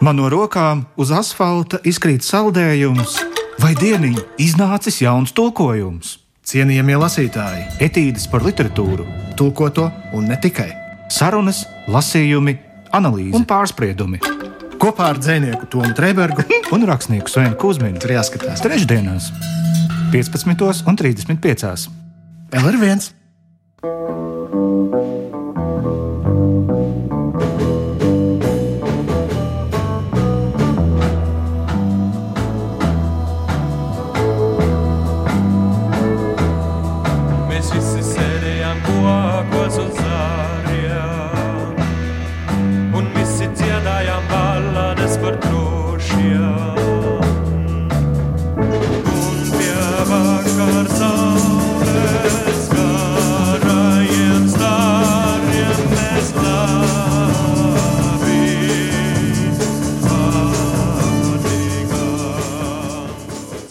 Man no rokām uz asfalta izkrīt saldējums, vai dieniņ iznācis jauns tulkojums. Cienījamie lasītāji, etīdes par literatūru, tulkoto un ne tikai. Sarunas, lasījumi, analīze un pārspriedumi. Kopā ar dzinieku Tomu Trēbergu un rakstnieku Svenu Kusminu tur jāskatās trešdienās, 15.35. LR1!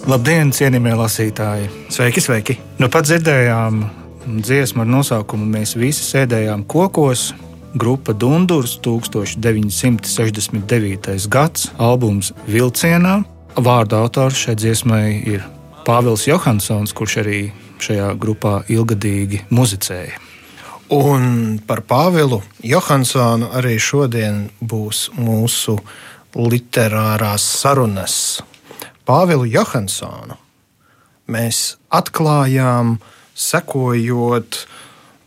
Labdien, cienījamie lasītāji! Sveiki, sveiki! Nu pat dzirdējām dziesmu ar nosaukumu Mēs visi sēdējām kokos. Grupa Dundurs 1969. gads, albums Vilcienā. Vārda autors šai dziesmai ir Pāvils Johansons, kurš arī šajā grupā ilgadīgi muzicēja. Un par Pāvilu Johansonu arī šodien būs mūsu literārās sarunas. Pāvilu Johansonu mēs atklājām, sekojot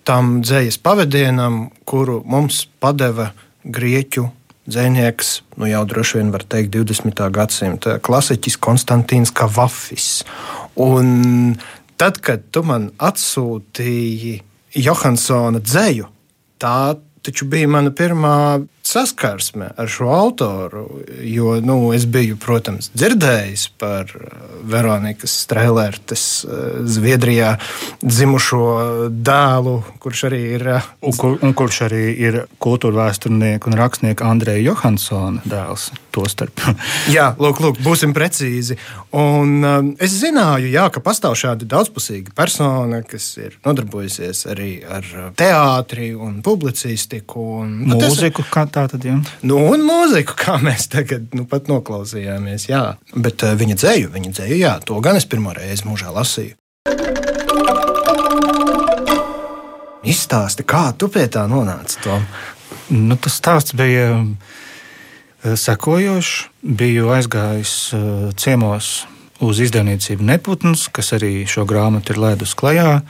tam dzīslas pavadienam, kuru mums deva grieķu dzinieks, nu jau droši vien var teikt, 20. gadsimta klasiķis Konstantīns Kavafis. Un tad, kad tu man atsūtīji Johansona dzēju, tā taču bija mana pirmā saskarsme ar šo autoru. Jo nu, es biju, protams, dzirdējis par uh, Veronikas Strēlērtes uh, Zviedrijā dzimušo dēlu, kurš arī ir. uh, Un, kur, un kurš arī ir kultūra vēsturnieka un rakstnieka Andreja Johansona dēls. Jā, lūk, lūk, būsim precīzi. Un, um, es zināju, jā, ka pastāv šāda daudzpusīga persona, kas ir nodarbojusies arī ar teātri un publicistiku. Un, Mūziku kā tā tad, ja? Nu, un mūziku, kā mēs tagad nu, pat noklausījāmies. Jā. Bet uh, viņa dzēju, viņa dzēju, jā, to gan es pirmo reizi mūžā lasīju. Izstāsti, kā tu pie tā nonāci? Tom? Nu, tas stāsts bija eh, sekojošs. Biju aizgājis eh, ciemos uz izdevniecību Neputns, kas arī šo grāmatu ir lēdus klajā,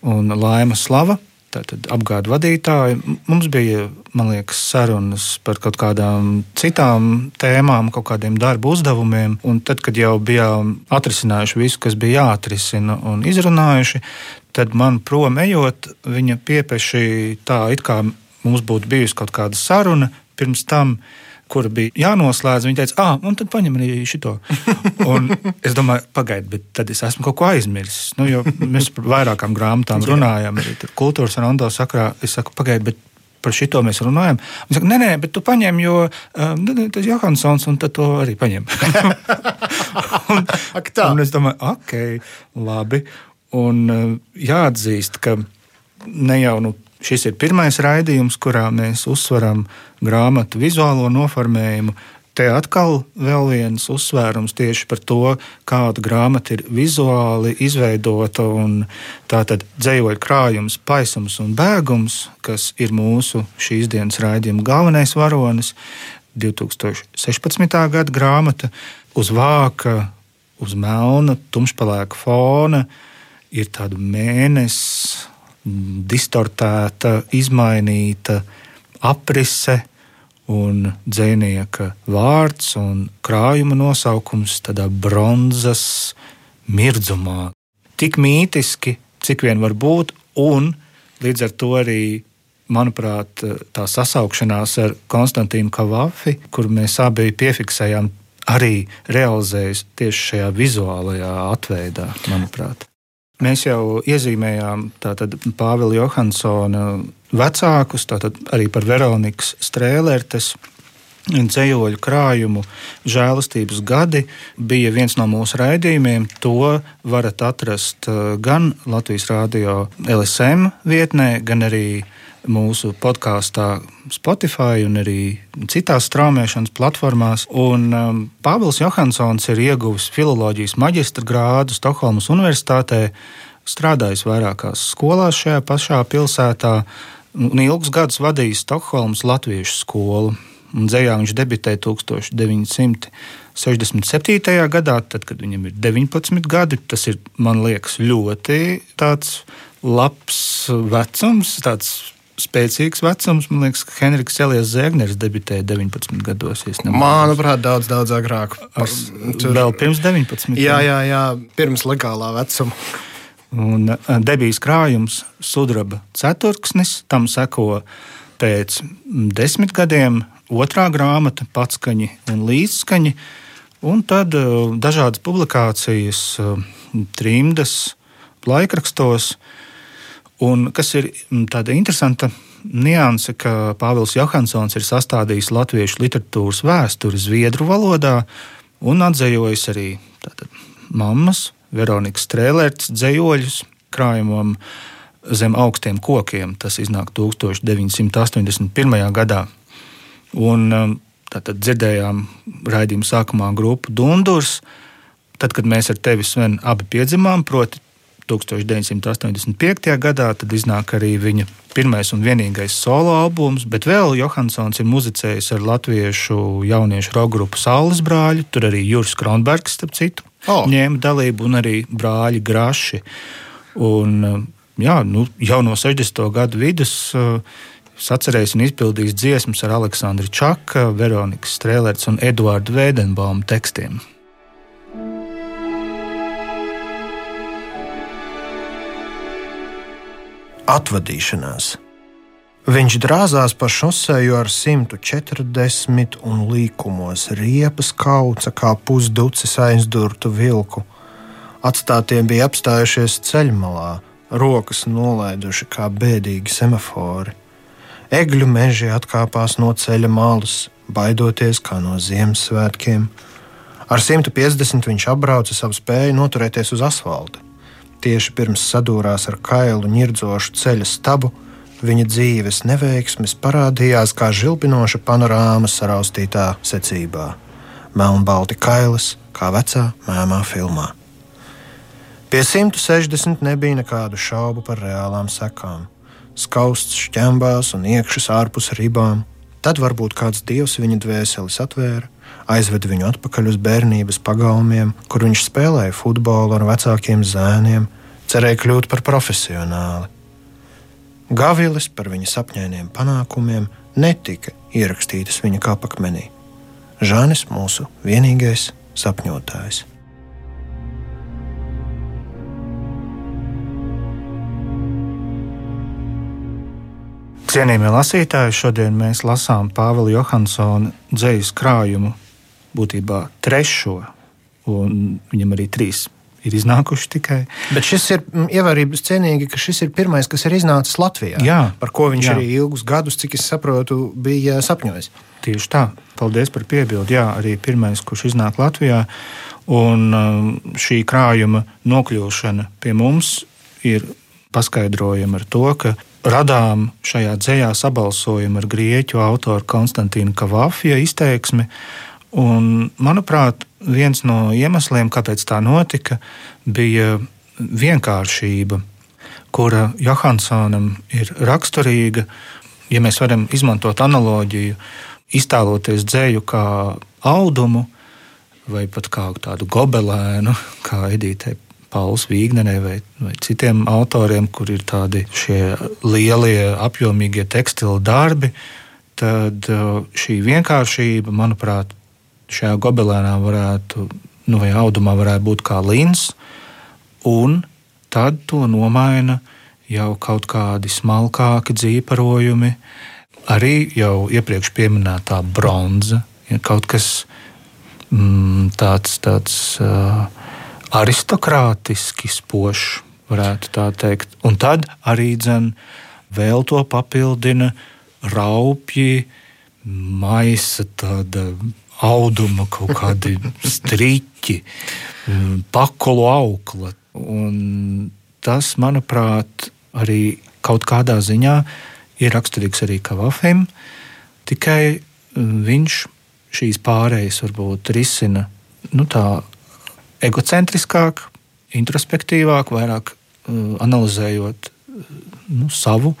un Laima Slava. Tātad apgāde vadītāji. Mums bija, man liekas, sarunas par kaut kādām citām tēmām, kaut kādiem darba uzdevumiem. Un tad, kad jau bijām atrisinājuši visu, kas bija jāatrisina un izrunājuši, tad man prom ejot, viņa piepeši tā, it kā mums būtu bijusi kaut kāda saruna pirms tam, kura bija jānoslēdz. Viņa teica, ah, un tad paņem arī šo. Es domāju, pagaidi, bet tad es esmu kaut ko aizmirsis. Nu, mēs par vairākām grāmatām runājam, arī tur kultūras un rondo sakrā. Es saku, pagaidi, bet par šito mēs runājam. Viņa saka, nē, nē, bet tu paņem, jo um, nu, tas ir Johansons, un tad to arī paņem. un, Ak, tā. un es domāju, ok, labi. Un uh, jāatzīst, ka ne jau nu, šis ir pirmais raidījums, kurā mēs uzsveram grāmatu vizuālo noformējumu. Te atkal vēl viens uzsvērums tieši par to, kāda grāmata ir vizuāli izveidota. Tā tad dzīvoja krājums, paisums un bēgums, kas ir mūsu šīs dienas raidījuma galvenais varonis. 2016. gada grāmata uz vāka, uz melna, tumšpelēka fona ir tāda mēnesis, distortēta, izmainīta aprise un dzinieka vārds un krājuma nosaukums tādā bronzas mirdzumā. Tik mītiski, cik vien var būt, un līdz ar to arī, manuprāt, tā sasaukšanās ar Konstantīnu Kavafi, kur mēs abi piefiksējām, arī realizējas tieši šajā vizuālajā atveidā, manuprāt. Mēs jau iezīmējām Pāvila Johansona vecākus, tātad arī par Veronikas Strēlērtes dzējoļu krājumu žēlastības gadi bija viens no mūsu raidījumiem. To varat atrast eh, gan Latvijas Rādio LSM vietnē, gan arī mūsu podkāstā, Spotify un arī citās straumēšanas platformās. Un, um, Pāvils Johansons ir ieguvis filozofijas maģistra grādu Stokholmas Universitātē, strādājis vairākās skolās šajā pašā pilsētā un ilgus gadus vadījis Stokholmas Latviešu skolu. Un dzējā viņš debitēja 1967. gadā, tad, kad viņam ir 19 gadi. Tas ir, man liekas, ļoti labs vecums, tāds spēcīgs vecums. Man liekas, ka Henriks Elijas Zēgners debitēja 19 gados. Manuprāt, daudz, daudz agrāk. Par, tur vēl pirms 19. Jā, jā, jā, pirms legālā vecuma. Un debijas krājums, sudraba ceturksnis, tam seko pēc desmit gadiem otrā grāmata, patskaņi un līdzskaņi, un tad dažādas publikācijas, trimdas, laikrakstos. Un kas ir tāda interesanta nianse, ka Pāvils Johansons ir sastādījis latviešu literatūras vēsturi zviedru valodā un atzējojis arī tātad, mammas Veronikas Strēlērts dzējoļus krājumam zem augstiem kokiem. Tas iznāk 1981. gadā. Un tātad dzirdējām raidījuma sākumā grupu Dundurs. Tad, kad mēs ar tevi, Sven, abi piedzimām, proti, 1985. gadā, tad iznāk arī viņa pirmais un vienīgais solo albums, bet vēl Johansons ir muzicējis ar latviešu jauniešu roka grupu Saules brāļu. Tur arī Juris Kronbergs, starp citu, oh. ņēma dalību, un arī brāļi Graši. Un, jā, nu, jau no 60. gadu vidus sacerējis un izpildījis dziesmas ar Aleksandru Čaku, Veronikas Strēlēts un Eduardu Vēdenbaumu tekstiem. Atvadīšanās. Viņš drāzās pa šoseju ar 140 un līkumos, riepas kauca kā pusducis aizdurtu vilku. Atstātie bija apstājušies ceļmalā, rokas nolaiduši kā bēdīgi semafori. Egļu meži atkāpās no ceļa malas, baidoties kā no Ziemassvētkiem. Ar 150 viņš apbrauca savu spēju noturēties uz asfalta. Tieši pirms sadūrās ar kailu nirdzošu ceļa stabu, viņa dzīves neveiksmes parādījās kā žilbinoša panorāma saraustītā secībā. Melnbalti kailas, kā vecā mēmā filmā. Pie 160 nebija nekādu šaubu par reālām sekām. Skausts šķembās un iekšas ārpus ribām, tad varbūt kāds dievs viņa dvēseles atvēra, aizveda viņu atpakaļ uz bērnības pagalmiem, kur viņš spēlēja futbolu ar vecākiem zēniem, cerēja kļūt par profesionāli. Gavilis par viņa sapņainiem panākumiem netika ierakstītas viņa kapakmenī. Žānis mūsu vienīgais sapņotājs. Cienījamie lasītāji, šodien mēs lasām Pāvila Johansona dzīslu krājumu, būtībā trešo, un viņam arī trīs ir iznākuši tikai. Bet šis ir ievērības cienīgi, ka šis ir pirmais, kas ir iznācis Latvijā. Jā, par ko viņš jā. arī ilgus gadus, cik es saprotu, bija sapņojis. Tieši tā. Paldies par piebildi. Jā, arī pirmais, kurš iznāk Latvijā. Un um, šī krājuma nokļūšana pie mums ir paskaidrojama ar to, ka radām šajā dzējā sabalsojumu ar grieķu autoru Konstantīnu Kavāfija izteiksmi. Un, manuprāt, viens no iemesliem, kāpēc tā notika, bija vienkāršība, kura Johansonam ir raksturīga. Ja mēs varam izmantot analoģiju, iztēloties dzēju kā audumu vai pat kā tādu gobelēnu, kā Edītei Pauls Vīgnenē vai, vai citiem autoriem, kur ir tādi lielie, apjomīgie tekstila darbi, tad uh, šī vienkāršība, manuprāt, šajā gobelēnā varētu, nu, vai audumā varētu būt kā līns, un tad to nomaina jau kaut kādi smalkāki dzīparojumi, arī jau iepriekš minētā bronza, ja kaut kas mm, tāds, tāds uh, aristokrātiski spožs, varētu tā teikt. Un tad arī dzen, vēl to papildina raupji, maisa tāda auduma, kaut kādi striķi, pakolu aukla. Un tas, manuprāt, arī kaut kādā ziņā ir raksturīgs arī Kavafim, tikai mm, viņš šīs pārējas varbūt risina nu, tā egocentriskāk, introspektīvāk, vairāk uh, analizējot uh, nu, savu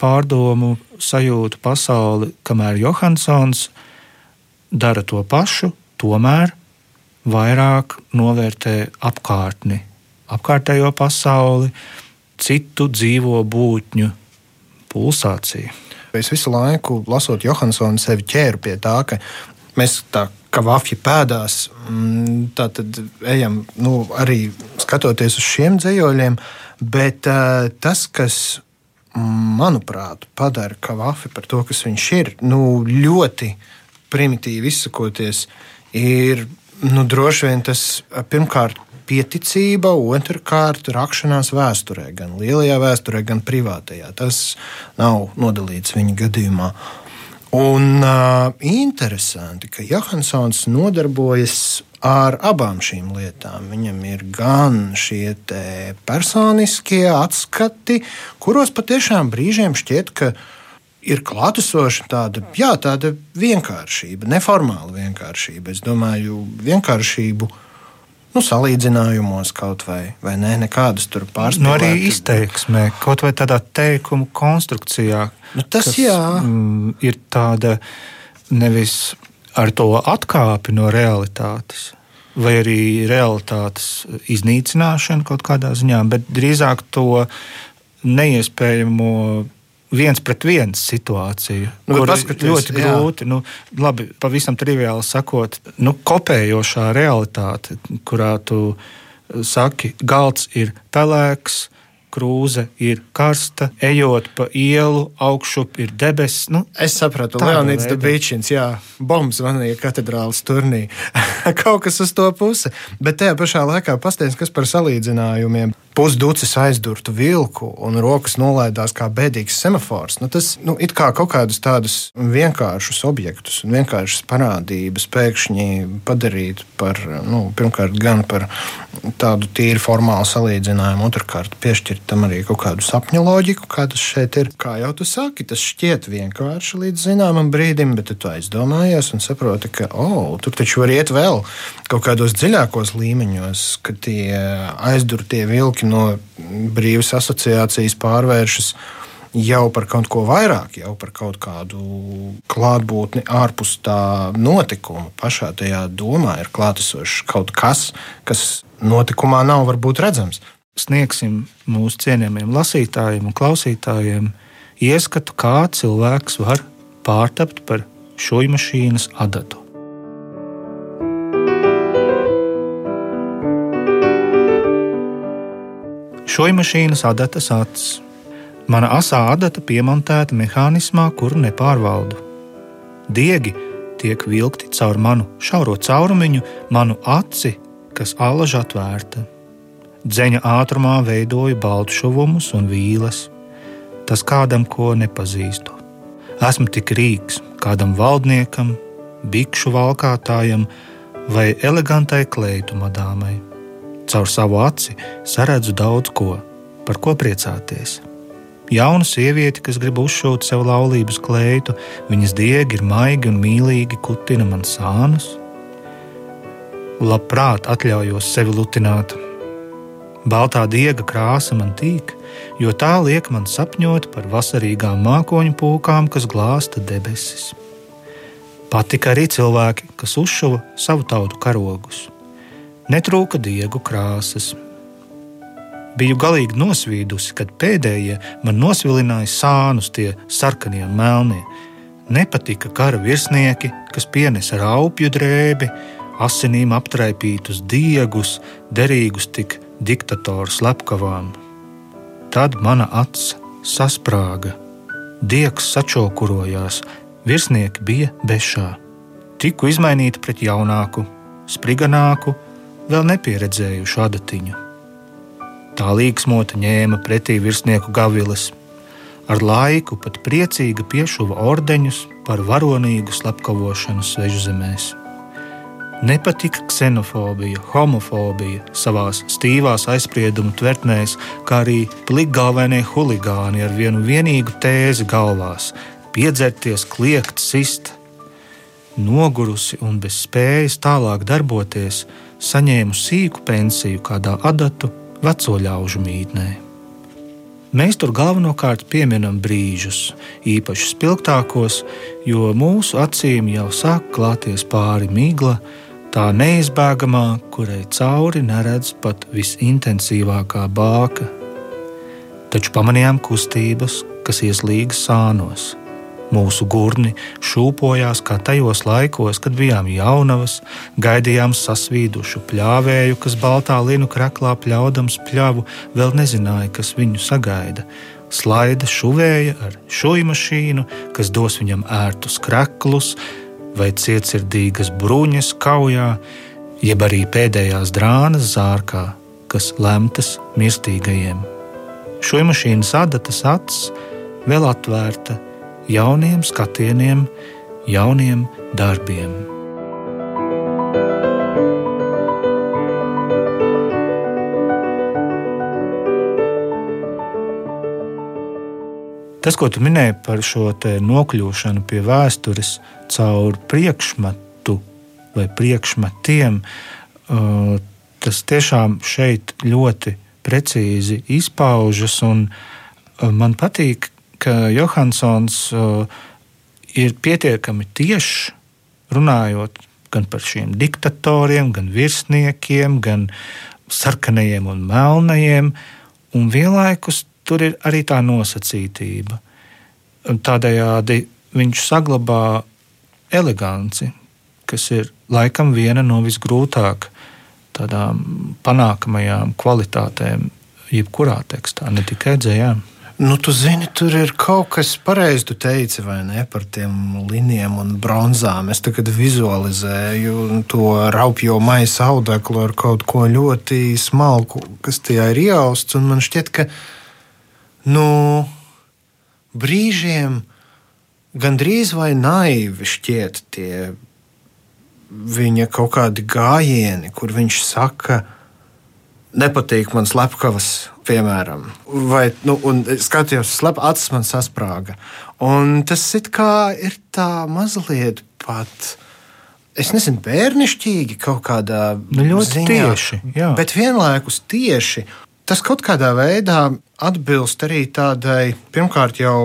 pārdomu, sajūtu pasauli, kamēr Johansons dara to pašu, tomēr vairāk novērtē apkārtni, apkārtējo pasauli, citu dzīvo būtņu pulsāciju. Es visu laiku, lasot Johansonu, sevi ķēru pie tā, ka mēs tā kā vafļi pēdās, mm, tad ejam nu, arī skatoties uz šiem dzējoļiem, bet uh, tas, kas manuprāt, padara kavafi par to, kas viņš ir, nu, ļoti primitīvi izsakoties, ir nu, droši vien tas pirmkārt pieticība, otrkārt rakšanās vēsturē, gan lielajā vēsturē, gan privātajā. Tas nav nodalīts viņa gadījumā. Un uh, interesanti, ka Johansons nodarbojas ar abām šīm lietām. Viņam ir gan šie personiskie atskati, kuros patiešām brīžiem šķiet, ka ir klātesoša tāda, jā, tāda vienkāršība, neformāla vienkāršība. Es domāju, vienkāršību nu, salīdzinājumos kaut vai, vai ne, nekādas tur pārspīlētas. Nu, arī izteiksmē, kaut vai tādā teikuma konstrukcijā. Nu, tas kas, jā. mm, ir tāda nevis ar to atkāpi no realitātes, vai arī realitātes iznīcināšana kaut kādā ziņā, bet drīzāk to neiespējamo viens pret viens situāciju. Nu, kur ļoti jā. grūti, nu, labi, pavisam triviāli sakot, nu, kopējošā realitāte, kurā tu saki, galds ir pelēks. Krūze ir karsta, ejot pa ielu, augšup ir debesis. Nu, Es sapratu, Leonīds veida. Dabīčins, jā, bombas zvanīja katedrālas turnī. Kaut kas uz to pusi. Bet tajā pašā laikā pastāstīs, kas par salīdzinājumiem. Pusducis aizdurtu vilku un rokas nolaidās kā bēdīgs semafors. Nu, tas nu, it kā kaut kādus tādus vienkāršus objektus un vienkāršas parādības pēkšņi padarīt par, nu, pirmkārt, gan par tādu tīri formālu salīdzinājumu, otrkārt, piešķirt tam arī kaut kādu sapņu loģiku, kā tas šeit ir. Kā jau tu saki, tas šķiet vienkārši līdz zināmam brīdim, bet tu aizdomājies un saproti, ka oh, tur taču var iet vēl kaut kādos dziļākos līmeņos, ka tie aizdurtie vilki no brīvas asociācijas pārvēršas jau par kaut ko vairāk, jau par kaut kādu klātbūtni ārpus tā notikuma. Pašā tajā domā ir klātesošs kaut kas, kas notikumā nav varbūt redzams. sniegsim mūsu cienījamiem lasītājiem un klausītājiem ieskatu, kā cilvēks var pārtapt par šo mašīnas adatu. Šoja mašīnas adatas acis. Mana asā adata piemontēta mehānismā, kuru nepārvaldu. Diegi tiek vilkti caur manu šauro caurumiņu, manu aci, kas alaž atvērta. Dzeņa ātrumā veidoju baltšuvumus un vīles. Tas kādam, ko nepazīstu. Esmu tik rīks kādam valdniekam, bikšu valkātājam vai elegantai kleitu madāmai. Caur savu aci saredzu daudz ko, par ko priecāties. Jauna sieviete, kas grib uzšūt sev laulības kleitu, viņas diegi ir maigi un mīlīgi, kutina man sānus. Labprāt atļaujos sevi lutināt. Baltā diega krāsa man tīk, jo tā liek man sapņot par vasarīgām mākoņu pūkām, kas glāsta debesis. Patika arī cilvēki, kas uzšuva savu tautu karogus. Netrūka diegu krāsas. Biju galīgi nosvīdusi, kad pēdējie man nosvilināja sānus, tie sarkanie un melnie. Nepatika kara virsnieki, kas pienesa raupju drēbi, asinīm aptraipītus diegus, derīgus tik diktatoru slepkavām. Tad mana acs sasprāga, diegs sačokurojās, virsnieki bija bešā. Tiku izmainīta pret jaunāku, spriganāku, vēl nepieredzējušu adatiņu. Tā līgsmota ņēma pretī virsnieku gaviles. Ar laiku pat priecīga piešuva ordeņus par varonīgu slepkavošanu svežzemēs. Nepatika ksenofobija, homofobija, savās stīvās aizspriedumu tvertnēs, kā arī plikgalvenie huligāni ar vienu vienīgu tēzi galvās - piedzerties, kliegt, sist. Nogurusi un bez spējas tālāk darboties, saņēmu sīku pensiju kādā adatu veco ļaužu mītnē. Mēs tur galvenokārt pieminam brīžus, īpaši spilgtākos, jo mūsu acīm jau sāk klāties pāri migla, tā neizbēgamā, kurai cauri neredz pat visintensīvākā bāka. Taču pamanījām kustības, kas ieslīga sānos. Mūsu gurni šūpojās kā tajos laikos, kad bijām jaunavas, gaidījām sasvīdušu pļāvēju, kas baltā linu kreklā pļaudams pļavu, vēl nezināja, kas viņu sagaida. Slaida šuvēja ar šūju mašīnu, kas dos viņam ērtus kreklus, vai cietsirdīgas bruņas kaujā, jeb arī pēdējās drānas zārkā, kas lemtas mirstīgajiem. Šūju mašīnas adatas acis vēl atvērta jauniem skatieniem, jauniem darbiem. Tas, ko tu minēji par šo nokļūšanu pie vēstures caur priekšmetu vai priekšmetiem, uh, tas tiešām šeit ļoti precīzi izpaužas. Uh, man patīk, ka Johansons uh, ir pietiekami tiešs runājot gan par šiem diktatoriem, gan virsniekiem, gan sarkanajiem un melnajiem, un vienlaikus tur ir arī tā nosacītība. Tādējādi viņš saglabā eleganci, kas ir laikam viena no visgrūtāk tādām panākamajām kvalitātēm, jebkurā tekstā, ne tikai dzējām. Nu, tu zini, tur ir kaut kas pareizi, tu teici, vai ne, par tiem linijiem un bronzām. Es tagad vizualizēju to raupjo maisa audeklu ar kaut ko ļoti smalku, kas tajā ir iausts. Un man šķiet, ka nu, brīžiem gandrīz vai naivi šķiet tie viņa kaut kādi gājieni, kur viņš saka, ka nepatīk man slepkavas, piemēram, vai nu, skatījos, slep, acis man sasprāga. Un tas it kā ir tā mazliet pat. Es nezinu, bērnišķīgi kaut kādā nu, ļoti ziņā, tieši. Jā. Bet vienlaikus tieši tas kaut kādā veidā atbilst arī tādai, pirmkārt, jau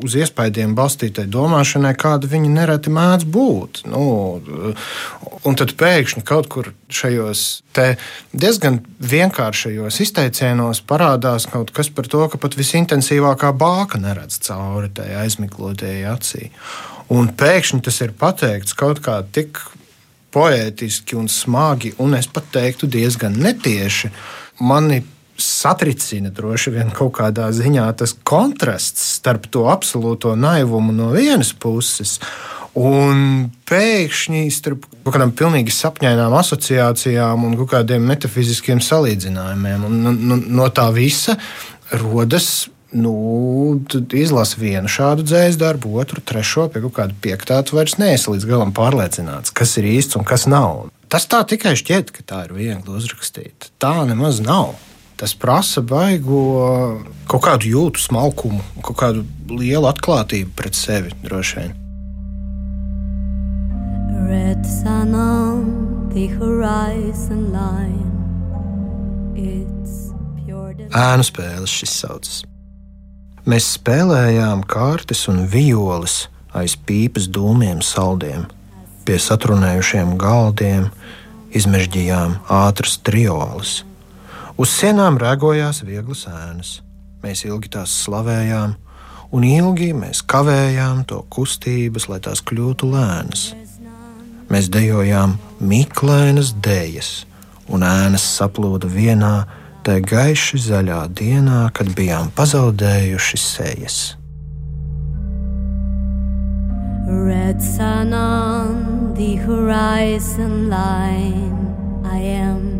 uz iespējām balstītai domāšanai, kāda viņa nereti mēdz būt. Nu, un tad pēkšņi kaut kur šajos diezgan vienkāršajos izteicienos parādās kaut kas par to, ka pat visintensīvākā bāka neredz cauri tai aizmiglotajai acī. Un pēkšņi tas ir pateikts kaut kā tik poētiski un smagi, un es pat teiktu, diezgan netieši. Mani satricina droši vien kaut kādā ziņā tas kontrasts starp to absolūto naivumu no vienas puses. Un pēkšņi starp kaut kādām pilnīgi sapņainām asociācijām un kaut kādiem metafiziskiem salīdzinājumiem. Un, un, no tā visa rodas nu, izlasi vienu šādu dzīslu darbu, otru, trešo, pie kaut kāda piektā. Tu vairs neesi līdz galam pārliecināts, kas ir īsts un kas nav. Tas tā tikai šķiet, ka tā ir viegli uzrakstīt. Tā nemaz nav tas prasa baigo kaut kādu jūtu smalkumu, kaut kādu lielu atklātību pret sevi droši vien. Red sun on the horizon line. Ēnu spēles šis saucas. Mēs spēlējām kārtas un violas aiz pīpas dūmiem saldiem, pie satrunējušiem galdiem, izmežģījām ātras triolas Uz sienām rēgojās vieglas ēnas. Mēs ilgi tās slavējām, un ilgi mēs kavējām to kustības, lai tās kļūtu lēnas. Mēs dejojām miklainas dēļas, un ēnas saplūda vienā tajā gaiši zaļā dienā, kad bijām pazaudējuši sejas. Red sun on the horizon line. I am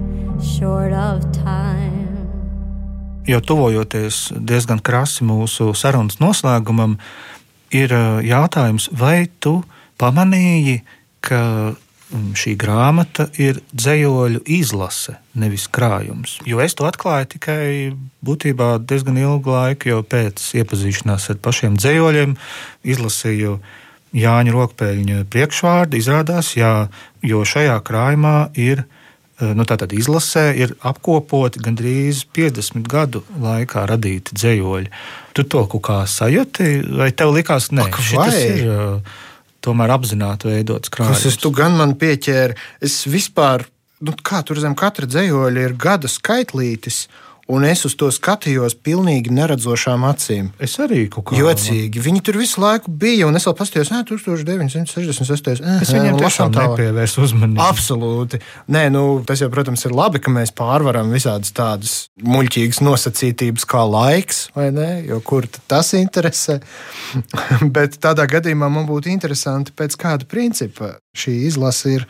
Jau tuvojoties diezgan krasi mūsu sarunas noslēgumam, ir jautājums, vai tu pamanīji, ka mm, šī grāmata ir dzējoļu izlase, nevis krājums. Jo es to atklāju tikai būtībā diezgan ilgu laiku, jau pēc iepazīšanās ar pašiem dzējoļiem, izlasīju Jāņa Rokpēļņa priekšvārdu. Izrādās, jā, jo šajā krājumā ir Eh, nu, tātad izlasē ir apkopoti gandrīz 50 gadu laikā radīti dzējoļi. Tu to kā sajūti, vai tev likās, ka tas ir uh, tomēr apzināti veidots krājums? Tas tu gan man pieķēri. Es vispār, nu, kā tur zem katra dzējoļa ir gada skaitlītis. Un es uz to skatījos pilnīgi neredzošām acīm. Es arī kaut kā jocīgi. Viņi tur visu laiku bija, un es vēl paskatījos, ah, 1968. Es viņiem tiešām nepievērsu uzmanību. Absolūti. Nē, nu, tas jau, protams, ir labi, ka mēs pārvaram visādas tādas muļķīgas nosacītības kā laiks, vai ne? Jo kur tas interesē? Bet tādā gadījumā man būtu interesanti, pēc kāda principa šī izlase ir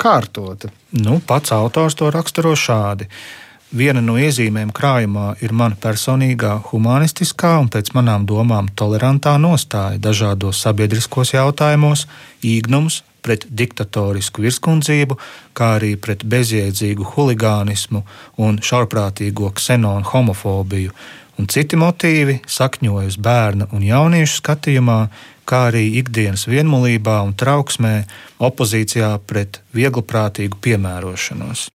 kārtota. Nu, pats autors to raksturo šādi. Viena no iezīmēm krājumā ir mana personīgā, humanistiskā un pēc manām domām tolerantā nostāja dažādos sabiedriskos jautājumos, īgnums pret diktatorisku virskundzību, kā arī pret bezjēdzīgu huligānismu un šaurprātīgo ksenonu homofobiju, un citi motīvi sakņojas bērna un jauniešu skatījumā, kā arī ikdienas vienmulībā un trauksmē, opozīcijā pret vieglprātīgu piemērošanos.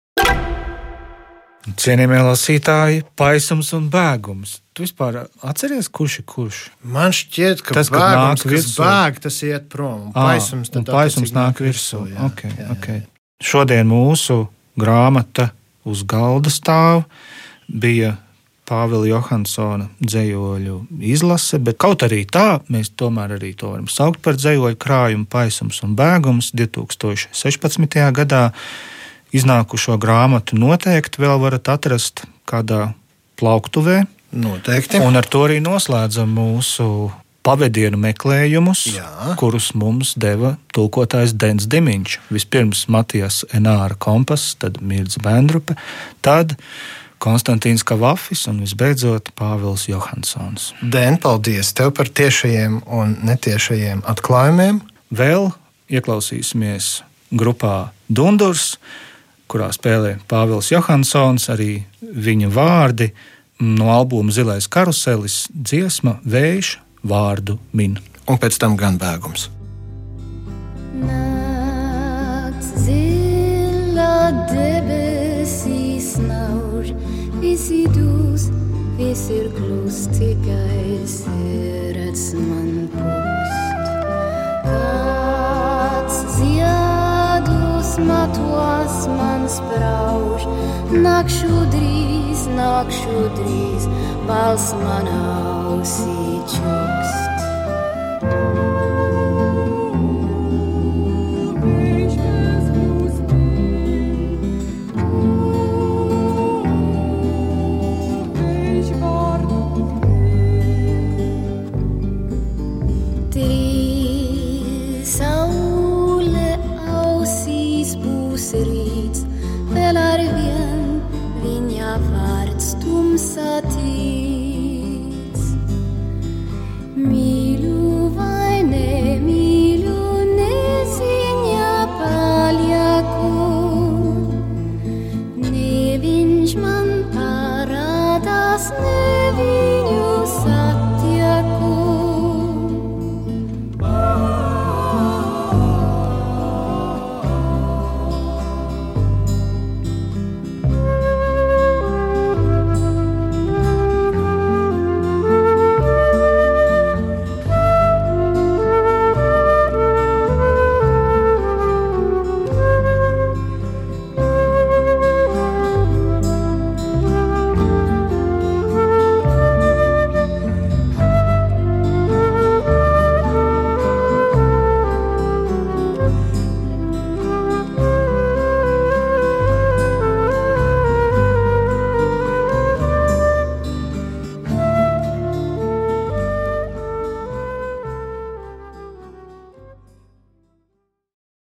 Cienījamie lasītāji, paisums un bēgums. Tu vispār atceries, kurš ir kurš? Man šķiet, ka tas, nāk virsū, bēg, tas iet prom. Un paisums, à, un paisums nāk virsū. Jā, okay, jā, jā. Okay. Šodien mūsu grāmata uz galda stāv bija Pāvila Johansona dzējoļu izlase, bet kaut arī tā, mēs tomēr arī to varam saukt par dzējoļu krājumu, paisums un bēgums 2016. gadā iznākušo grāmatu noteikti vēl varat atrast kādā plauktuvē. Noteikti. Un ar to arī noslēdzam mūsu pavadienu meklējumus, Jā. kurus mums deva tulkotājs Dens Dimiņš. Vispirms Matijas Enāra kompass, tad Mirds Bendrupe, tad Konstantīns Kavafis un visbeidzot Pāvils Johansons. Den, paldies tev par tiešajiem un netiešajiem atklājumiem. Vēl ieklausīsimies grupā Dundurs kurā spēlē Pāvils Johansons, arī viņa vārdi no albuma Zilais karuselis, dziesma, vējš, vārdu min. Un pēc tam gan bēgums. Nakts zila debesīs nauž, visi dūs, viss ir klus, tikai sirds man pūst. Kāds ziedus matos man sprauž. Nakšu drīz, nakšu drīz, balss manā ausī čukst.